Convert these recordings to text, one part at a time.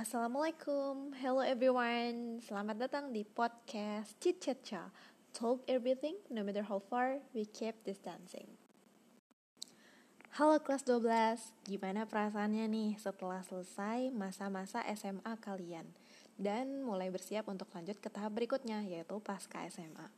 Assalamualaikum, hello everyone. Selamat datang di podcast Chit Chat Cha. Talk everything, no matter how far, we keep distancing. Halo kelas 12, gimana perasaannya nih setelah selesai masa-masa SMA kalian? Dan mulai bersiap untuk lanjut ke tahap berikutnya, yaitu pasca SMA.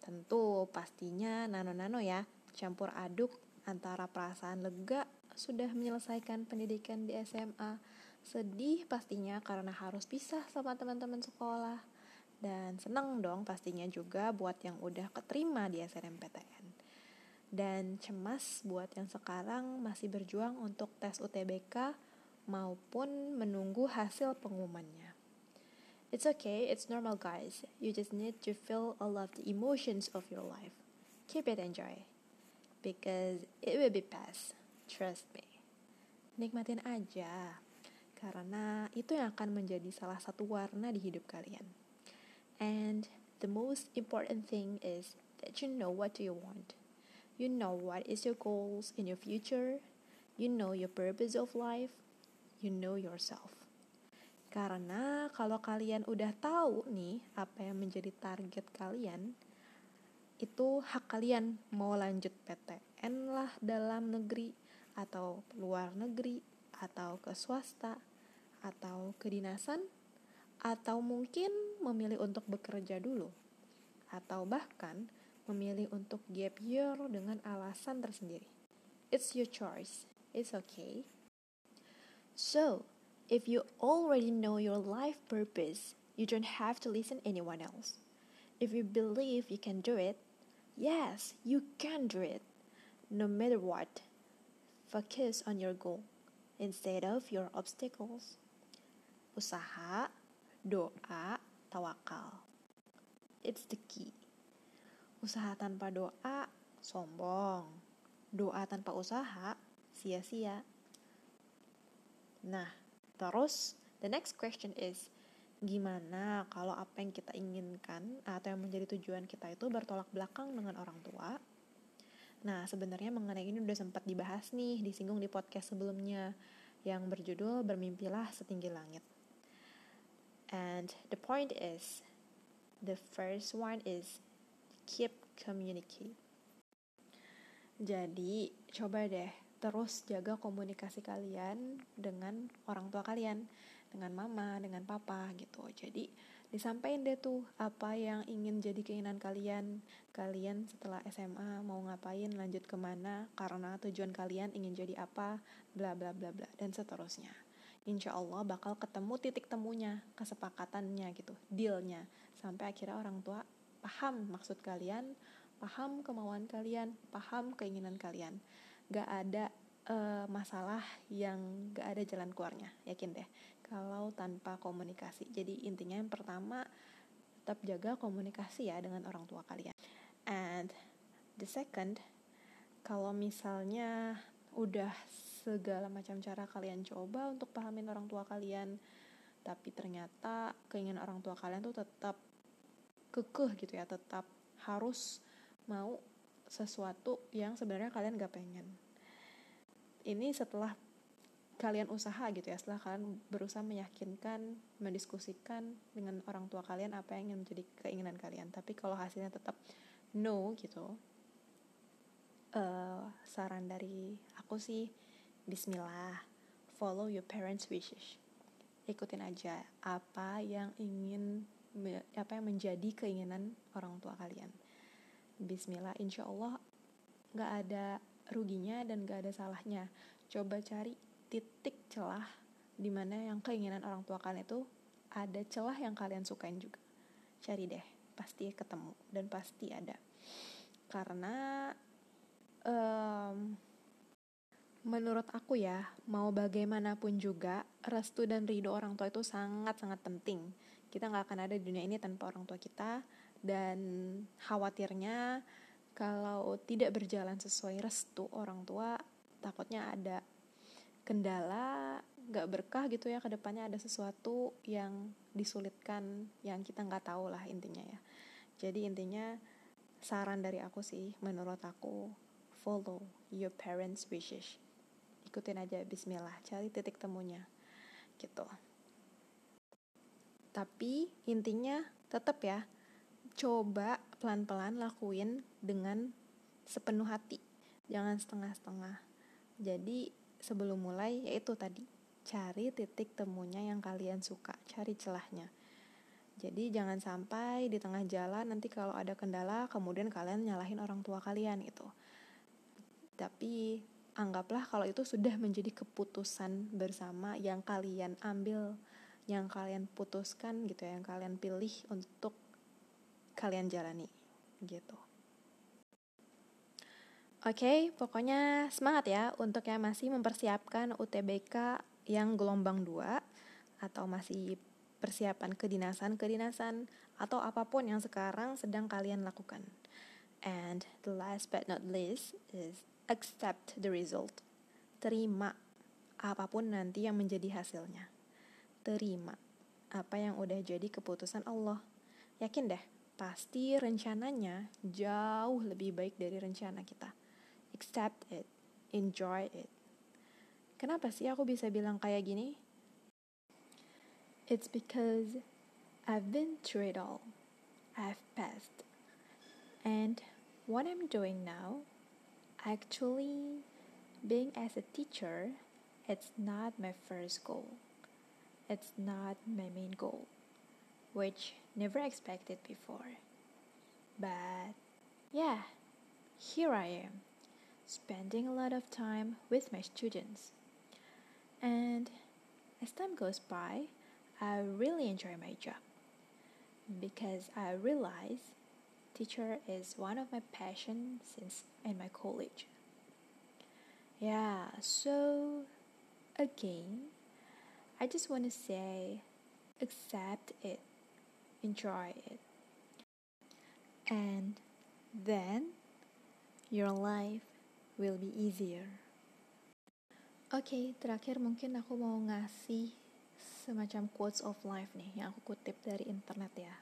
Tentu pastinya nano-nano ya, campur aduk antara perasaan lega sudah menyelesaikan pendidikan di SMA, Sedih pastinya karena harus pisah sama teman-teman sekolah. Dan seneng dong pastinya juga buat yang udah keterima di SNMPTN. Dan cemas buat yang sekarang masih berjuang untuk tes UTBK maupun menunggu hasil pengumumannya. It's okay, it's normal guys. You just need to feel all of the emotions of your life. Keep it enjoy. Because it will be past. Trust me. Nikmatin aja karena itu yang akan menjadi salah satu warna di hidup kalian. And the most important thing is that you know what you want. You know what is your goals in your future. You know your purpose of life. You know yourself. Karena kalau kalian udah tahu nih apa yang menjadi target kalian, itu hak kalian mau lanjut PTN lah dalam negeri atau luar negeri atau ke swasta atau kedinasan, atau mungkin memilih untuk bekerja dulu, atau bahkan memilih untuk gap year dengan alasan tersendiri. It's your choice. It's okay. So, if you already know your life purpose, you don't have to listen anyone else. If you believe you can do it, yes, you can do it. No matter what, focus on your goal instead of your obstacles usaha, doa, tawakal. It's the key. Usaha tanpa doa, sombong. Doa tanpa usaha, sia-sia. Nah, terus the next question is, gimana kalau apa yang kita inginkan atau yang menjadi tujuan kita itu bertolak belakang dengan orang tua? Nah, sebenarnya mengenai ini udah sempat dibahas nih, disinggung di podcast sebelumnya yang berjudul Bermimpilah Setinggi Langit. And the point is, the first one is keep communicate. Jadi, coba deh terus jaga komunikasi kalian dengan orang tua kalian, dengan mama, dengan papa gitu. Jadi, disampaikan deh tuh apa yang ingin jadi keinginan kalian. Kalian setelah SMA mau ngapain, lanjut ke mana, karena tujuan kalian ingin jadi apa, bla bla bla bla, dan seterusnya insya Allah bakal ketemu titik temunya, kesepakatannya gitu, dealnya, sampai akhirnya orang tua paham maksud kalian, paham kemauan kalian, paham keinginan kalian. Gak ada uh, masalah yang gak ada jalan keluarnya, yakin deh. Kalau tanpa komunikasi, jadi intinya yang pertama tetap jaga komunikasi ya dengan orang tua kalian. And the second, kalau misalnya udah segala macam cara kalian coba untuk pahamin orang tua kalian. Tapi ternyata keinginan orang tua kalian tuh tetap kekeh gitu ya tetap harus mau sesuatu yang sebenarnya kalian gak pengen. Ini setelah kalian usaha gitu ya setelah kalian berusaha meyakinkan mendiskusikan dengan orang tua kalian apa yang ingin menjadi keinginan kalian. Tapi kalau hasilnya tetap no gitu saran dari aku sih Bismillah, follow your parents' wishes. Ikutin aja apa yang ingin apa yang menjadi keinginan orang tua kalian. Bismillah, insya Allah nggak ada ruginya dan nggak ada salahnya. Coba cari titik celah di mana yang keinginan orang tua kalian itu ada celah yang kalian sukain juga. Cari deh, pasti ketemu dan pasti ada. Karena Menurut aku ya, mau bagaimanapun juga, restu dan ridho orang tua itu sangat-sangat penting. Kita nggak akan ada di dunia ini tanpa orang tua kita, dan khawatirnya kalau tidak berjalan sesuai restu orang tua, takutnya ada kendala, nggak berkah gitu ya, ke depannya ada sesuatu yang disulitkan, yang kita nggak tahu lah intinya ya. Jadi intinya, saran dari aku sih, menurut aku, follow your parents' wishes ikutin aja bismillah cari titik temunya gitu Tapi intinya tetap ya, coba pelan-pelan lakuin dengan sepenuh hati, jangan setengah-setengah. Jadi sebelum mulai yaitu tadi cari titik temunya yang kalian suka, cari celahnya. Jadi jangan sampai di tengah jalan nanti kalau ada kendala kemudian kalian nyalahin orang tua kalian itu. Tapi anggaplah kalau itu sudah menjadi keputusan bersama yang kalian ambil, yang kalian putuskan gitu ya, yang kalian pilih untuk kalian jalani gitu. Oke, okay, pokoknya semangat ya untuk yang masih mempersiapkan UTBK yang gelombang 2 atau masih persiapan kedinasan-kedinasan atau apa pun yang sekarang sedang kalian lakukan. And the last but not least is accept the result. Terima apa pun nanti yang menjadi hasilnya. Terima apa yang udah jadi keputusan Allah. Yakin deh, pasti rencananya jauh lebih baik dari rencana kita accept it, enjoy it. Kenapa sih aku bisa bilang kayak gini? It's because I've been through it all. I've passed. And what I'm doing now, actually, being as a teacher, it's not my first goal. It's not my main goal, which never expected before. But yeah, here I am spending a lot of time with my students. And as time goes by, I really enjoy my job because I realize teacher is one of my passions since in my college. Yeah, so again, I just want to say accept it, enjoy it. And then your life will be easier. Okay, terakhir mungkin aku mau ngasih semacam quotes of life nih yang aku kutip dari internet ya.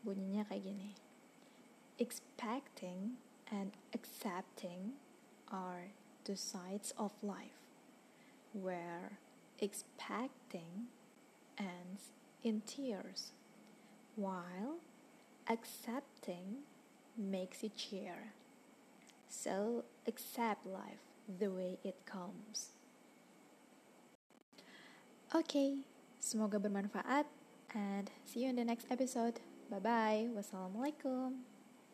Bunyinya kayak gini. Expecting and accepting are two sides of life where expecting ends in tears while accepting makes you cheer. So accept life the way it comes. Okay, semoga bermanfaat and see you in the next episode. Bye bye. Wassalamualaikum.